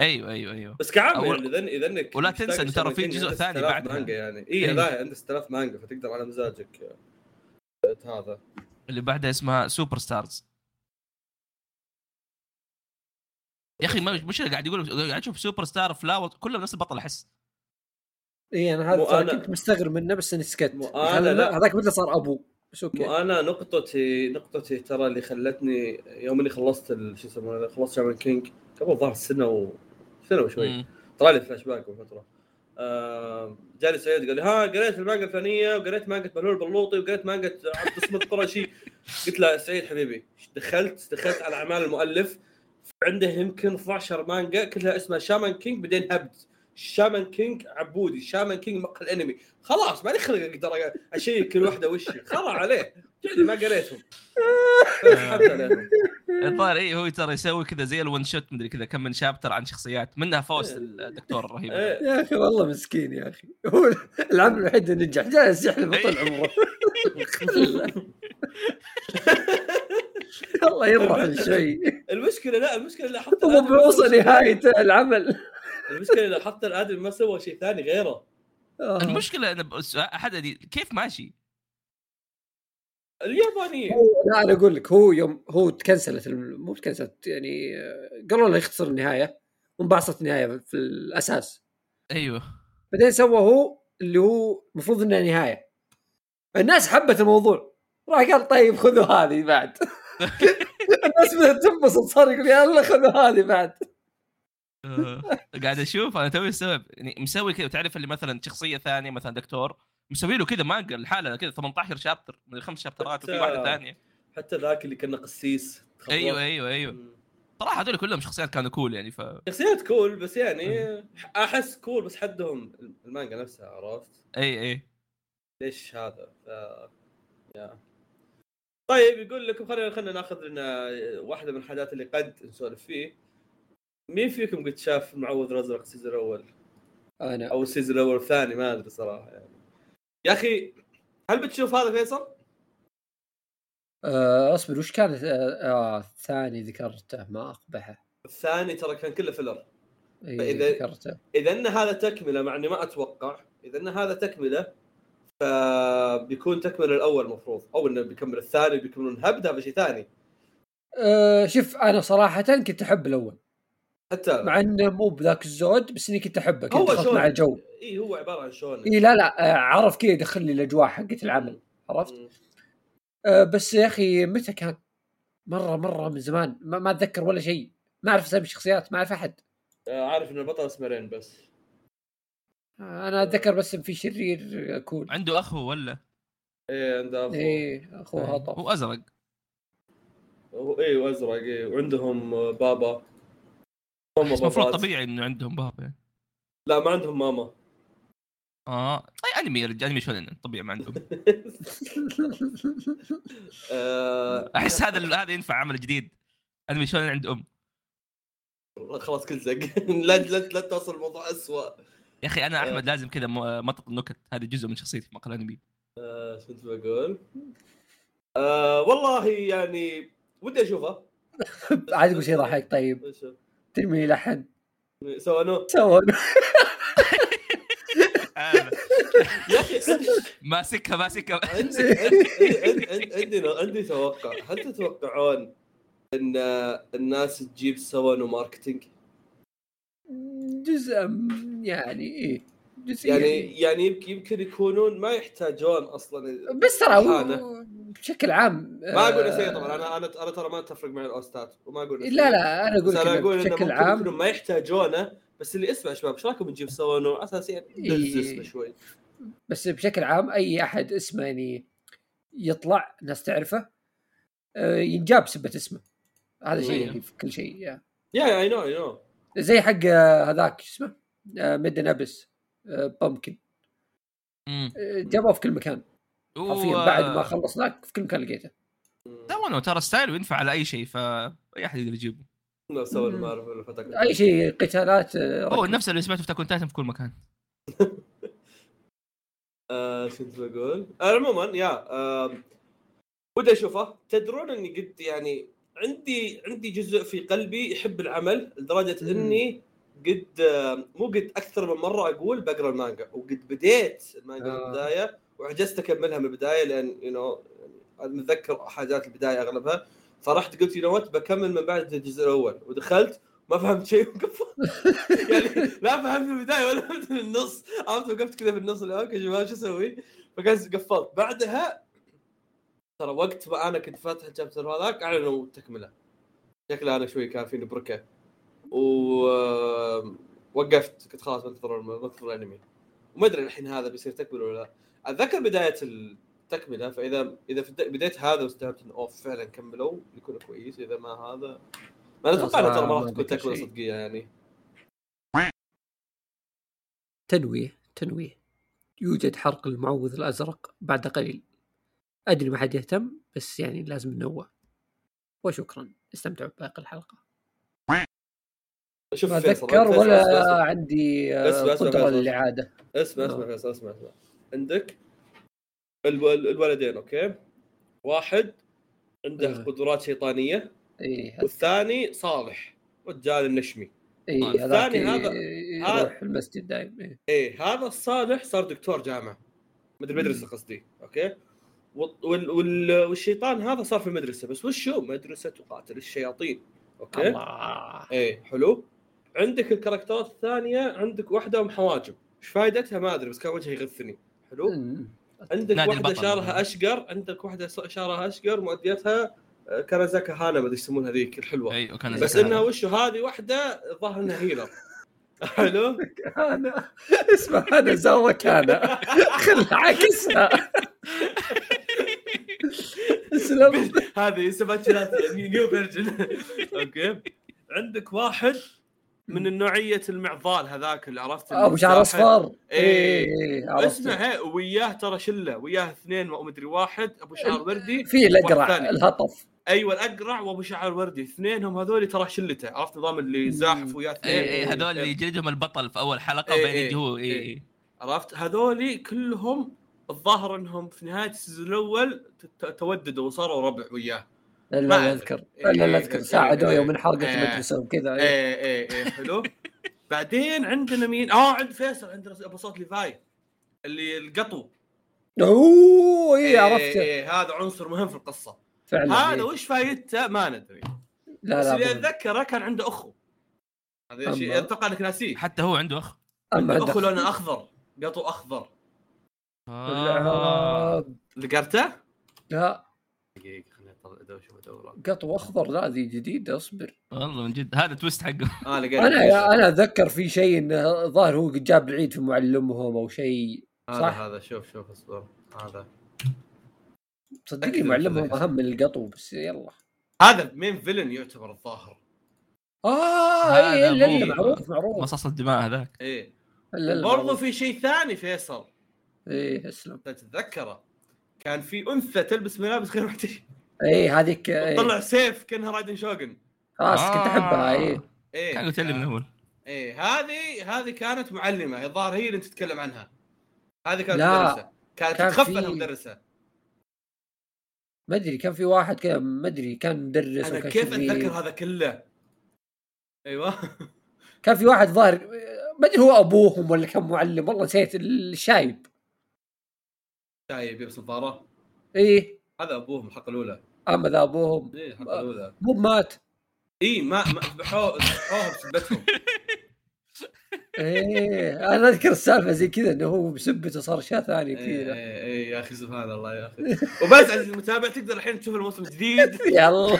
أيوه أيوه أيوه. بس كعام أول- يعني اذا اذا انك ولا تنسى إنه ترى في جزء ثاني عندك 6000 بعدها. مانجا يعني. اي إيه. لا عنده 6000 مانجا فتقدر على مزاجك. هذا. اللي بعدها اسمها Super Stars يا أخي ما مش قاعد يقول قاعد أشوف Super Star Flower كلهم نفس البطل أحس. اي أنا هذا أنا- كنت مستغرب منه بس إني سكت. هذاك مثل صار ابوه بس أوكي. مو أنا نقطتي نقطتي ترى اللي خلتني يوم إني خلصت ال- شو يسمونه خلصت Shaman King قبل ظهر سنة و سنة وشوي. طلع لي فلاش باك بفترة. آه جاني سعيد قال لي ها قريت المانجا الفلانية وقريت مانجا ملول البلوطي وقريت مانجا عبد الصمد القرشي قلت له سعيد حبيبي دخلت؟ دخلت على أعمال المؤلف. عنده يمكن 12 مانجا كلها اسمها Shaman King بعدين هبد Shaman King عبودي. Shaman King مقهى الانمي خلاص مالي خلق أقدر أشيك كل واحدة وش؟ خرا عليه. يعني ما قريتهم. الظاهر اي هو ترى يسوي كذا زي ال one shot مدري كذا كم من chapter عن شخصيات. منها فوست الدكتور الرهيب. إيه. يا أخي والله مسكين يا أخي. هو العمل الوحيد اللي نجح. جالس يحلم طول عمره. الله يرحم شوي المشكلة لا المشكلة لا حتى هو ما شيء نهاية. العمل. المشكلة لا حتى الآدمي ما سوى شيء ثاني غيره. آه. المشكلة إن بس- أحد دي كيف ماشي؟ اليابانيين. لا أنا أقول لك هو يوم هو تكنسلت الم- مو تكنسلت يعني آه، قالوا له يختصر النهاية وانبعثت النهاية في الأساس. أيوه. بعدين سوى هو اللي هو المفروض إنها نهاية. الناس حبت الموضوع. راح قال طيب خذوا هذه بعد. الناس بدأت تنبسط صار يقول يلا خذوا هذه بعد. قاعد أشوف أنا توي استوعب يعني مسوي كذا. تعرف اللي مثلا شخصية ثانية مثلا دكتور مسوي له كذا مانجا الحالة كذا 18 شابتر من خمس شابترات وفي واحدة ثانية. حتى ذاك اللي كان قسيس أيوه أيوه أيوه. صراحة هذول كلهم شخصيات كانوا cool يعني ف شخصيات cool بس يعني أحس cool بس حدهم المانجا نفسها عرفت؟ أي أي. ليش هذا؟ ف... yeah. طيب يقول لكم خلينا خلينا ناخذ لنا واحدة من الحاجات اللي قد نسولف فيه. مين فيكم قد شاف المعوذ الازرق ال season الأول؟ أنا. أو ال season الأول الثاني ما أدري صراحة يعني. يا أخي هل بتشوف هذا فيصل؟ آه أصبر وش كانت آه, آه الثاني ذكرته؟ ما أقبحه. الثاني ترى كان كله فيلر اي فإذا- ذكرته. إذا إن هذا تكملة مع إني ما أتوقع إذا إن هذا تكملة فبيكون تكملة الأول المفروض أو إنه بيكمل الثاني بيكملون هبد هذا شيء ثاني. آه شوف أنا صراحة كنت أحب الأول. حتى مع إنه مو بذاك الزود بس إني كنت أحبه كنت هو اخذ؟ مع الجو. إي هو عبارة عن شلون؟ إي لا لا آه عرف كذا يدخل لي الأجواء حقت العمل عرفت. آه بس يا أخي متى كان؟ مرة مرة من زمان ما, ما أتذكر ولا شيء. ما أعرف أسامي الشخصيات ما أعرف أحد. آه، عارف إن البطل اسمه رين بس. آه أنا أتذكر بس في شرير كول. عنده اخ هو ولا؟ إيه عنده أخو. إيه أخوه هو هطف أزرق. هو- إيه وازرق إيه وعندهم بابا. المفروض. طبيعي إنه عندهم بابا يعني. لا ما عندهم ماما. آه. طيب أنمي يا رجال أنمي شونن طبيعي ما عندهم. آه، أحس هذا هذا ينفع عمل جديد. أنمي شونن عند أم. خلاص كل زق. لا لا لا توصل الموضوع اسوء يا أخي أنا أحمد لازم كذا م- مطط النكت. هذه جزء من شخصيتي في مقال أنمي. آه، شو كنت بقول؟ آه والله يعني ودي أشوفه. عاد أقول شيء ضحك. طيب. ترى ملحن سوانو سووا يا أخي ماسكها ماسكها عندي عندي عندي- توقع. هل تتوقعون أن الناس تجيب سوانو marketing؟ جزء يعني إيه. جزء يعني يعني. يمكن يمكن يكونون ما يحتاجون أصلا بس ترى. بشكل عام ما أقول آه، سيء طبعا أنا أنا أنا ترى ما اتفق مع ال OST ات وما أقول لا. لا أنا أقول بس أنا لك أقول بشكل ممكن عام ما يحتاجونه بس اللي اسمع شباب إيش رايكم نجيب سوانو على أساس يعني اسمه شوي بس بشكل عام أي أحد اسمه يعني يطلع ناس تعرفه آه، ينجاب سبة اسمه هذا شيء إيه. يعني في كل شيء يا. يا اي نو اي نو زي حق آه، هذاك شو اسمه Made in Abyss Penkin. آه، جابوه في كل مكان حرفيا و- بعد ما خلص ذاك في كل مكان لقيته لا وأنا ترى style ينفع على أي شيء فأي أحد يقدر يجيبه ما أعرف أي شيء قتالات هو. نفس اللي سمعته في Attack on Titan في كل مكان آه شو كنت بقول؟ آه عموما يا ودي أشوفه تدرون إني قد يعني عندي عندي جزء في قلبي يحب العمل لدرجة. إني قد مو قد أكثر من مرة أقول بقرأ المانجا وقد بديت المانجا من آه. البداية وعجزت أكملها من البداية لأن you know متذكر حاجات البداية أغلبها. فرحت قلت you what بكمل من بعد الجزء الأول. ودخلت ما فهمت شيء وقفت يعني لا فهمت من البداية ولا فهمت من النص. عرفت وقفت كذا في النص اللي okay شباب شو أسوي؟ فقلت قفلت. بعدها ترى وقت ما أنا كنت فاتح ال chapter هذاك اعلنوا التكمله شكله أنا شوي كان فيني بركة. و وقفت. كنت خلاص بنتظر بنتظر الأنمي. وما أدري الحين هذا بيصير تكملة ولا لا. أتذكر بداية التكملة فإذا إذا في بديت هذا واستوعبت إنه اوف فعلا كملوا يكون كويس إذا ما هذا ما أنا أتوقع إنه ترى ما راح تكون تكملة. صدقية يعني تنويه تنويه يوجد حرق المعوذ الأزرق بعد قليل أدري ما حد يهتم بس يعني لازم ننوه وشكرا استمتعوا بباقي الحلقة شوف ما أتذكر ولا. عندي آه، قدره فيصل. للاعاده اسمع اسمع آه. فيصل اسمع اسمع عندك الو- الولدين okay؟ واحد عنده آه. قدرات شيطانية اي والثاني صالح رجال النشمي. اي الثاني هذاك هذا- يروح المسجد دايم إيه. إيه هذا الصالح صار دكتور جامعة مدري مدرسة قصدي okay؟ وال وال وال والشيطان هذا صار في المدرسة بس وش هو؟ مدرسة تقاتل الشياطين okay؟ الله. إيه حلو. عندك ال character ات الثانية عندك واحدة ام حواجب إيش فائدتها ما أدري بس كان وجهها يغثني. حلو. مم. عندك واحدة البطل. شعرها أشقر عندك واحدة شعرها أشقر مؤديتها آه، كانازاكا هانا ما أدري يسمونها ذيك الحلوة. أي بس إنها. وش هذه واحدة الظاهر انها healer. حلو؟ أنا اسمع هذا زوة كان خل عكسها. اسلم. هذه ثلاثة نيو فيرجن أوكي. عندك واحد من النوعية المعضال هذاك اللي عرفت ابو شعر. اصفر إيه. إيه، عرفت. اسمع وياه ترى شلة وياه اثنين ما مدري واحد أبو شعر وردي في الأقرع. الهطف. أيوه الأقرع وأبو شعر وردي. اثنينهم هذول ترى شلته. عرفت نظام اللي زاحف وياه اثنين اي اي هذول اللي يجلدهم البطل في أول حلقة إيه، بعدين إيه، يجي هو اي إيه. اي عرفت؟ هذول كلهم الظاهر إنهم في نهاية ال season الأول ت- توددوا وصاروا ربع وياه. لا ما. أذكر إيه، لا لا إيه، أذكر إيه، ساعدوه إيه. يوم انحرقت إيه. المدرسة وكذا إيه. إيه إيه إيه حلو بعدين عندنا مين؟ آه عند فيصل عندنا أبو صوت ليفاي اللي القطو أوه اي عرفته إيه هذا عنصر مهم في القصة فعلا هذا إيه. وش فايدته ما ندري لا بس لا اللي. أتذكره كان عنده أخو هذا شيء أتوقع إنك ناسيه حتى هو عنده أخ عنده أخو لونه أخضر قطو أخضر آه. ذكرته؟ لا دقيقة قطو أخضر لا ذي جديده أصبر. والله من جد هذا تويست حقه. لقيت أنا أنا أتذكر في شيء انه ظاهر هو قد جاب العيد في معلمهم أو شيء هذا صح. هذا شوف شوف اصبر. هذا. صدقني معلمهم. أهم من القطو بس يلا. هذا مين فيلن يعتبر الظاهر؟ آه هذا اي لا لا مو- معروف معروف. مصاص الدماء هذاك. إيه. برضو في شيء ثاني فيصل. إيه اسلم. تتذكره؟ كان في أنثى تلبس ملابس غير محتشمة. إيه هذيك إيه. طلع سيف كأنها رايدن شوغن. خلاص كنت أحبها إيه. كان إيه قلت لي من اول إيه هذه هذه كانت معلمة الظاهر هي اللي أنت تتكلم عنها. هذه كانت لا. مدرسة. كانت كان تخاف في- مدرسة. ما أدري كان في واحد كذا ما أدري كان مدرس أنا كيف شرير. أتذكر هذا كله؟ أيوه. كان في واحد ظاهر ما أدري هو أبوهم ولا كان معلم والله نسيت الشايب. شايب يلبس نظاره إيه. هذا أبوهم الحلقة الأولى. اما ذا أبوهم؟ إيه الحلقة الأولى. مو مات. إي ما ذبحوه ذبحوه بسبتهم إيه أنا أذكر السالفة زي كذا إنه هو بسبته صار اشياء ثانية إيه كثيره إيه إيه، يا أخي سبحان الله يا أخي. وبس عزيزي المتابع تقدر الحين تشوف الموسم الجديد. يلا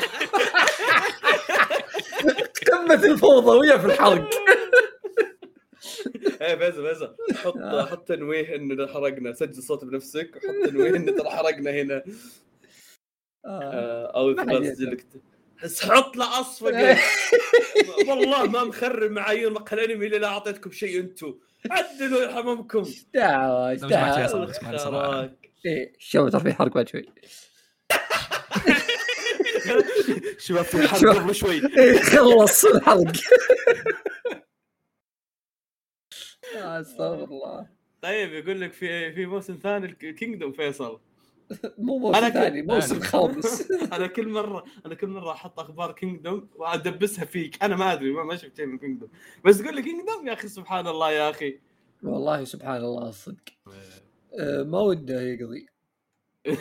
قمة الفوضويه في الحرق. إيه فيصل فيصل حط آه. حط تنويه انه حرقنا. سجل صوت بنفسك. وحط تنويه انه ترى حرقنا هنا. أو حد خلاص يسمع. لك بس حط له اصفقه والله ما مخرب معايير مقهى الأنمي إلا لا أعطيتكم شيء أنتم عدلوا يرحمكم. إيش دعوه إيش دعوه شوف ترى في حرق بعد شوي. شباب في حرق. قبل شوي. إيه، خلص الحرق. آه، استغفر الله. طيب يقول لك في في موسم ثاني الكينجدوم فيصل مو موسم ثاني موسم أنا- خامس. أنا كل مرة أنا كل مرة أحط أخبار Kingdom وأدبسها فيك. أنا ما أدري ما, ما شفت شيء من Kingdom بس تقول لي Kingdom يا أخي سبحان الله يا أخي. والله سبحان الله الصدق آه، ما وده يقضي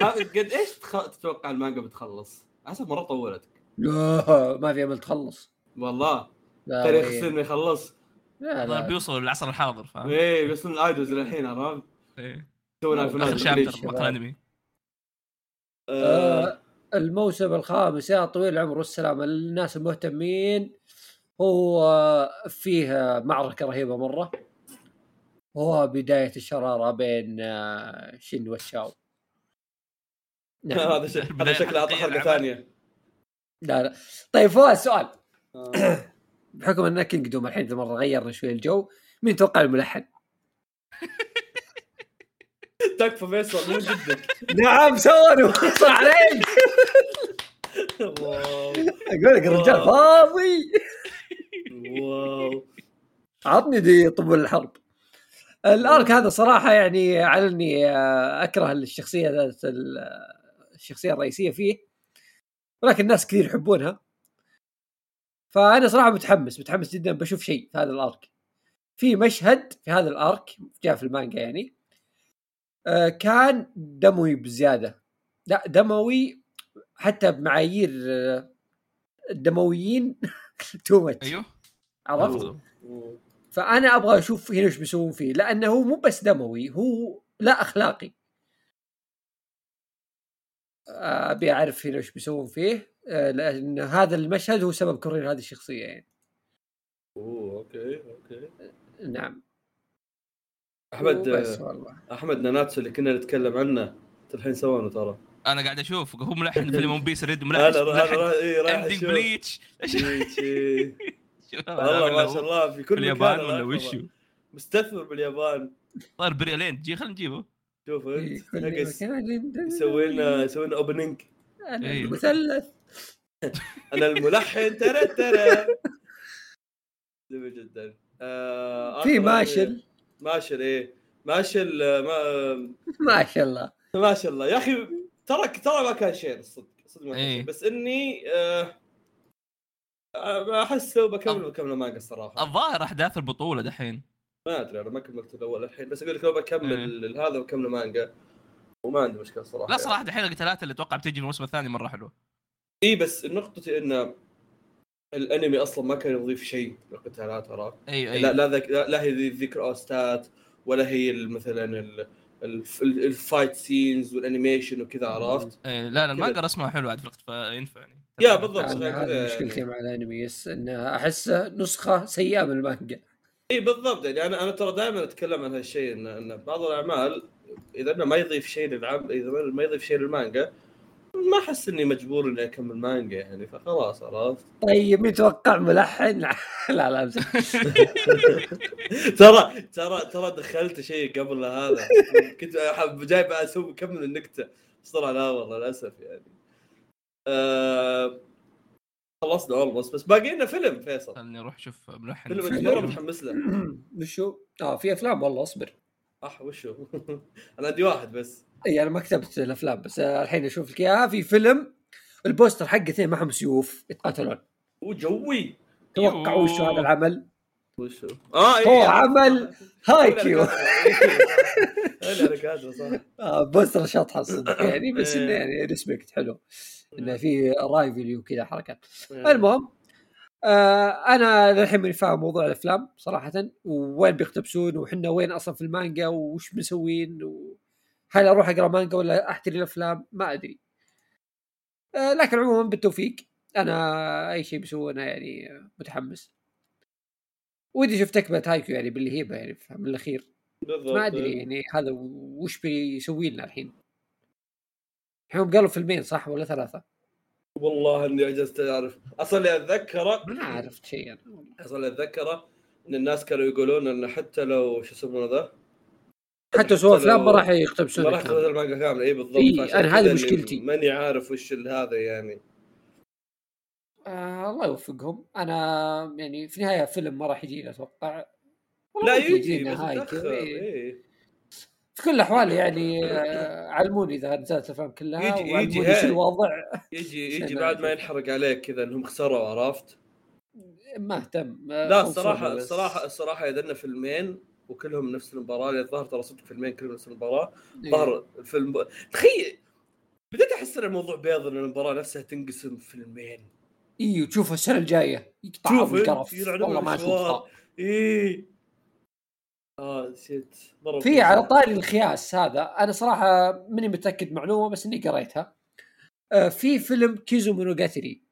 ها، قد إيش تخ- تتوقع المانجا بتخلص؟ حسب مرة طولت لا ما في أمل تخلص. والله. تاريخ. السينما يخلص. لا لا. بيوصلوا للعصر الحاضر فاهم إيه بيوصلون الايدوز للحين عرفت؟ إيه. تونا آخر في آه، آه، الموسم الخامس يا طويل العمر والسلامة الناس المهتمين. هو فيه معركة رهيبة مرة. وهو بداية الشرارة بين آه، شين وشاو. نعم. هذا هذا شكله اعطى حلقه ثانية. لا لا. طيب فواز سؤال. آه. بحكم أن Kingdom الحين ذا مرة غيرنا شوي الجو مين توقع الملحن؟ تكفى فيصل مو جدك؟ نعم سوانو صح عليك واو. أقول لك الرجال فاضي. واو. عطني دي طبول الحرب. ال arc هذا صراحة يعني على أني أكره الشخصية ذات ال- الشخصية الرئيسية فيه ولكن الناس كثير يحبونها. فأنا صراحة متحمس متحمس جدا بشوف شيء في هذا الأرك. في مشهد في هذا الأرك جاء في المانجا يعني. كان دموي بزيادة. لا دموي حتى بمعايير آه، الدمويين تو ماتش أيوه. عرفت؟ فأنا أبغى أشوف هنا إيش بيسوون فيه لأنه هو مو بس دموي هو لا أخلاقي. أبي أعرف هنا إيش بيسوون فيه آه، لأن هذا المشهد هو سبب كرهي لهذه الشخصية يعني. أوه okay okay. نعم. أحمد بس والله. أحمد ناناتسو اللي كنا نتكلم عنه الحين سوونه ترى. أنا قاعد أشوف هو ملحن فيلم One Piece Red ملحن ملحن رايح إيه، رايح ending Bleach إيه. شوف والله ما شاء الله في في كل مكان اليابان ولا. وشو؟ مستثمر باليابان. صار بريالين تجي خلينا نجيبه. شوف في انت يسوي لنا يسوي لنا opening أنا إيه. المثلث. أنا الملحن ترى ترى. جميل جدا. آه، في ماشل ماشل إيه ماشل آه، ما ما شاء الله. ما شاء الله. يا أخي ترى ترى ما كان شيء الصدق صدق ما كان إيه. شيء بس إني آه، أحس لو بكمل. بكمل مانجا الصراحه الظاهر أحداث البطولة دحين. ما أدري أنا ما كملت الأول الحين بس أقول لك لو بكمل هذا بكمل مانجا. وما عندي مشكلة صراحة لا صراحة دحين القتالات اللي أتوقع بتجي في الموسم الثاني مرة حلوة. إي بس نقطتي ان الانمي أصلا ما كان يضيف شيء للقتالات عرفت؟ أي أي لا لا, ذك... لا, لا هي ذكر اوستات ولا هي ال- مثلا ال... الف... ال fight scenes وال animation وكذا عرفت؟ إيه لا لا المانجا رسمها حلو عاد في الوقت فينفع يعني يا بالضبط. مشكلتي. مع الانمي يس انه احسه نسخة سيئة من المانجا إي بالضبط يعني أنا أنا ترى دائما أتكلم عن هالشيء إن إن بعض الأعمال إذا إنه ما يضيف شيء للعم إذا ما يضيف شيء للمانجا ما أحس إني مجبور إني أكمل مانجا يعني فخلاص عرفت؟ طيب مين توقع ملحن لا لا امزح ترى ترى ترى دخلت شيء قبل هذا. كنت حاب جايب أسوي كمل النكتة. بس طلع لا والله للأسف يعني. آه خلصنا almost بس باقي لنا فيلم فيصل. خلني أروح أشوف ملحن فيلم أنت فيلم. مرة متحمس له وشو؟ آه في أفلام والله أصبر. أح وشو؟ أنا عندي واحد بس. اي أنا ما كتبت الأفلام بس الحين أشوف لك إياها. في فيلم ال poster حقه اثنين معهم سيوف يتقاتلون وجوي توقع وش هذا. العمل؟ وشو آه هو إيه، عمل هاي كيو. آه poster شطحه الصدق يعني بس إنه إيه. يعني respect حلو. إنه في rivalry وكذا حركات. المهم آه أنا للحين ماني فاهم موضوع الأفلام صراحة وين بيقتبسون وحنا وين أصلا في المانجا وش مسوين وهل أروح أقرأ مانجا ولا أحتري الأفلام؟ ما أدري. آه لكن عموما بالتوفيق أنا أي شيء بيسوونه يعني متحمس. ودي شفت تكمله هايكيو يعني بالهيبه يعني من الأخير. بالضبط. ما أدري يعني هذا وش بيسوي لنا الحين. الحين قالوا فيلمين صح ولا ثلاثة؟ والله إني عجزت أعرف. أصلا اللي اتذكره ما عرفت شيء أنا. أصلا اللي اتذكره إن الناس كانوا يقولون انه حتى لو شو يسمونه ذا؟ حتى سووا حتى افلام ما راح ما يقتبسون راح الكلام. تنزل المانجا كامله اي بالضبط إي، فعشان أنا هذه مشكلتي. ماني عارف وش ال- هذا يعني آه الله يوفقهم أنا يعني في النهاية فيلم ما راح يجينا أتوقع والله لا يجي كذا، إيه. إيه. في كل الأحوال يعني آه علموني إذا نزلت الأفلام كلها يجي- يجي. شو الوضع يجي يجي بعد ما. ينحرق عليك كذا إنهم خسروا عرفت ما اهتم آه، لا الصراحة. الصراحة الصراحة إذا لنا فيلمين وكلهم نفس المباراة اللي الظاهر ترى صدق فيلمين كلهم نفس المباراة. إيه. ظهر الفيلم تخيل! بديت أحس إن الموضوع بيض إن المباراة نفسها تنقسم فيلمين. اي وتشوفها السنة الجاية. يقطعها بالقرف والله ما. اشوفها إيه. آه نسيت. في على طاري الخياس هذا أنا صراحة ماني متأكد معلومة بس إني قريتها. آه، في فيلم كيزو مونوجاتري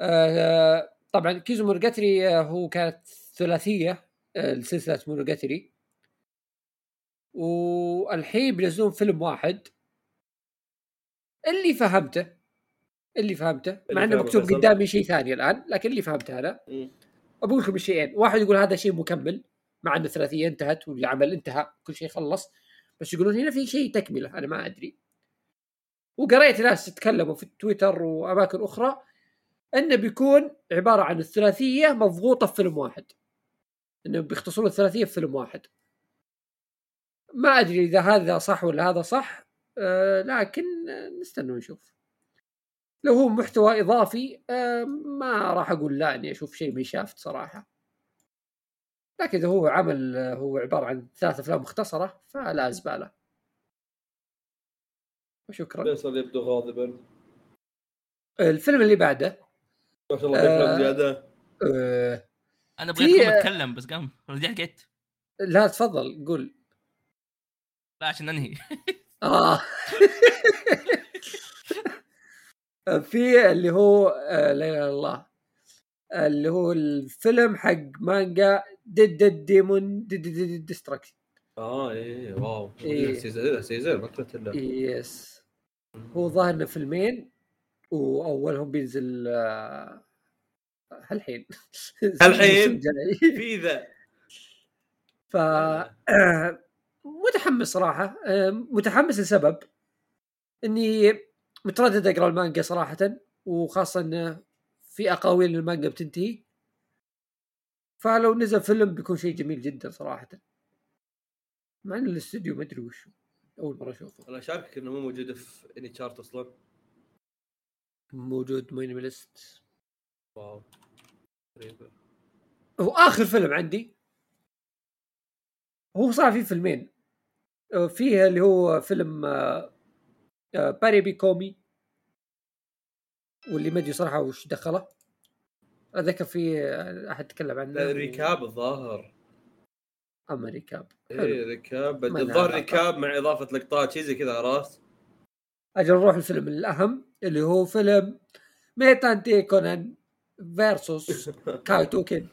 آه، طبعا كيزو مونوجاتري آه، هو كانت ثلاثية. آه، لسلسله مونوجاتري والحين بينزلون فيلم واحد. اللي فهمته اللي فهمته مع إنه مكتوب. قدامي شيء ثاني الآن لكن اللي فهمته أنا. بقول لكم الشيئين واحد يقول هذا شيء مكمل مع ان الثلاثيه انتهت والعمل انتهى كل شيء خلص. بس يقولون هنا في شيء تكملة أنا ما أدري. وقريت ناس تتكلموا في تويتر وأماكن أخرى إنه بيكون عبارة عن الثلاثية مضغوطة في فيلم واحد. إنه بيختصرون الثلاثية في فيلم واحد. ما أدري إذا هذا صح ولا هذا صح آه لكن نستنى ونشوف. لو هو محتوى إضافي آه ما راح أقول لا إني أشوف شيء من شافت صراحة. لكن إذا هو عمل هو عبارة عن ثلاث أفلام مختصرة فلا زباله وشكرا. فيصل يبدو غاضبا؟ الفيلم اللي بعده ما شاء الله آه. زيادة. آه أنا في- بغيت أقوم أتكلم بس قام. رجعت قعدت. لا تفضل قول. لا عشان أنهي. آه. في اللي هو آه لا إله إلا الله. اللي هو الفيلم حق مانجا Dead Dead Demon Destruction آه إيه wow. إيه. teaser teaser ما كنت إلا. yes هو ظاهر فيلمين وأولهم بينزل آه، هالحين. هالحين؟ في ذا. ف متحمس صراحة. متحمس لسبب. إني متردد أقرأ المانجا صراحة وخاصة انه في أقاويل المانجا بتنتهي. فلو نزل فيلم بيكون شيء جميل جدا صراحة. مع إن الاستوديو ما أدري وش أول مرة أشوفه. أنا شاكك إنه مو موجود في اني تشارت أصلا. موجود مينيماليست wow. غريبة. هو اخر فيلم عندي هو صار في فيلمين. آه، فيه اللي هو فيلم آه، آه، باري بيكومي واللي ما أدري صراحة وش دخله. أتذكر في أحد تكلم عنه. لا recap الظاهر. أما recap. recap. ما له الظاهر. recap مع إضافة لقطات شيء زي كذا عرفت؟ أجل نروح الفيلم الأهم اللي هو فيلم ميتانتي كونان. versus كايتو كيد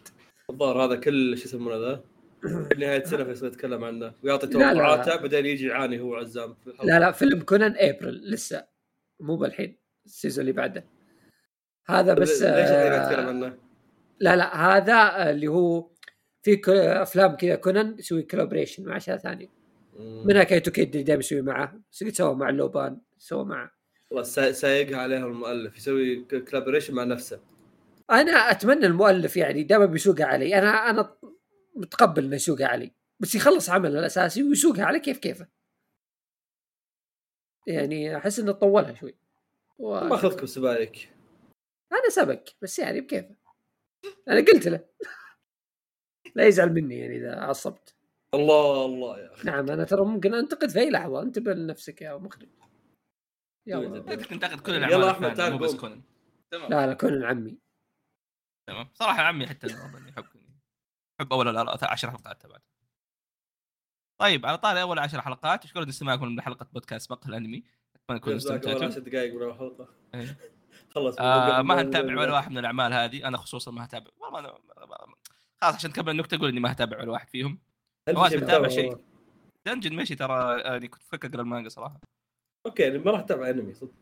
الظاهر هذا كل شو يسمونه ذا؟ نهاية السنة فيصل يتكلم عنه. ويعطي. توقعاته بعدين يجي يعاني هو عزام في لا لا فيلم كونان ابريل لسه. مو بالحين ال season اللي بعده. هذا بس ليش آه، عنه؟ لا لا هذا اللي هو في أفلام كذا كونان يسوي collaboration مع اشياء ثانية. منها كايتو كيد اللي دائما يسوي معه. سوى مع اللوبان سوى مع والله سا- سايقها عليها المؤلف يسوي collaboration مع نفسه. أنا أتمنى المؤلف يعني دائما بيسوقها علي أنا أنا متقبل إنه يسوقها علي بس يخلص عمله الأساسي ويسوقها على كيف كيفه. يعني أحس إنه طولها شوي. و... ما أخذكم سبايك أنا سبك بس يعني بكيفه. أنا قلت له. لا يزعل مني يعني إذا عصبت. الله الله يا أخي. نعم أنا ترى ممكن أنتقد في أي لحظة انتبه لنفسك يا مخرج يلا. تنتقد كل يلا الأعمال أحمد، الثانية، تعال مو بس تمام لا لا كونان عمي. تمام؟ صراحة عمي حتى أظن يحب أول الأر- عشر حلقات تبعته طيب على طاري أول عشر حلقات اشكركم لاستماعكم من حلقة بودكاست مقهى الأنمي. أتمنى تكونوا استمتعتوا. 10 دقائق من الحلقة. خلص آه ما هنتابع ولا واحد من الأعمال هذه. أنا خصوصا ما هتابع. والله أنا خلاص عشان تكمل النكتة أقول إني ما هتابع ولا واحد فيهم. شيء متابع شيء. دنجن ميشي ترى يعني كنت فكر أقرأ المانجا صراحة. okay ما راح أتابع أنمي صدق.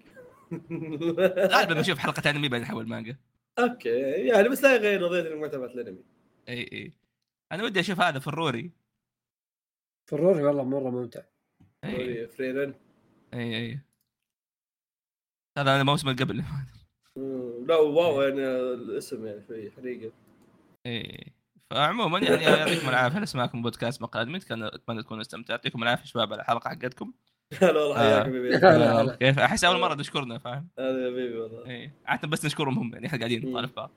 غالبا بشوف حلقة أنمي بعدين أحول مانجا. okay. يعني بس لا يغير ما تابعت الانمي إي إي. أنا ودي أشوف هذا فروري فروري والله مرة ممتع. إي. فريرن. إي إي. هذا أنا الموسم اللي قبل. لا wow يعني الاسم يعني شوي حريقة. إي فعموما يعني يعطيكم العافية. على اسماعكم بودكاست مقال كان أتمنى تكونوا استمتعتوا. يعطيكم العافية شباب على الحلقة حقتكم. هلا والله حياك حبيبي. لا، لا، لا. كيف أحس أول مرة تشكرنا فاهم؟ هذا يا حبيبي والله. اي عادة بس نشكرهم هم يعني إحنا قاعدين. نطالب بعض.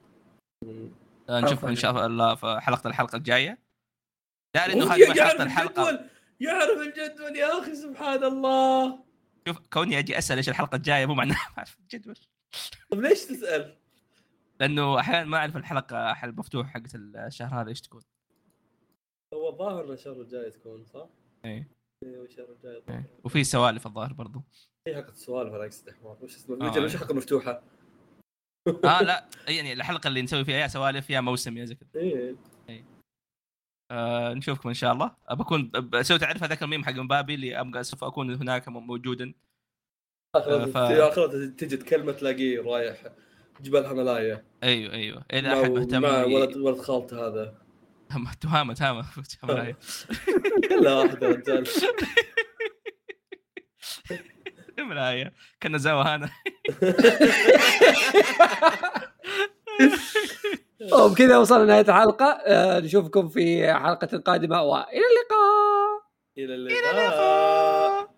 آه، نشوفكم ان شاء الله في حلقة الحلقة الجاية. داري إنه هو هذه حلقة الحلقة. الجدول يعرف الجدول يا أخي سبحان الله. شوف كوني أجي أسأل إيش الحلقة الجاية مو معناه ما أعرف الجدول. طيب ليش تسأل؟ لأنه أحيانا ما أعرف الحلقة حل مفتوح حقت الشهر هذا إيش تكون. هو الظاهر إن الشهر الجاي تكون صح؟ اي الشهر الجاي إي. الظاهر. وفي سوالف الظاهر برضو. هي حلقه السوالف أنا اقصد حمار وش اسمه؟ آه. وش- حلقه مفتوحه؟ آه لا. يعني الحلقة اللي نسوي فيها يا سوالف يا موسم يا زي كذا. إيه. آه نشوفكم إن شاء الله. بكون بسوي تعرف هذاك الميم حق مبابي اللي أبغى سوف أكون هناك موجودا. آخر ف- تجي تكلمه تلاقيه رايح جبال هيمالايا أيوه أيوه. إذا احد مهتم ولد ولد خالته هذا. تهامة تهامة. تهامة. كلها واحدة يا رجال ملاية كنا زوا هنا. وبكذا وصلنا نهايه الحلقة. آه، نشوفكم في حلقة قادمة وإلى اللقاء. إلى اللقاء.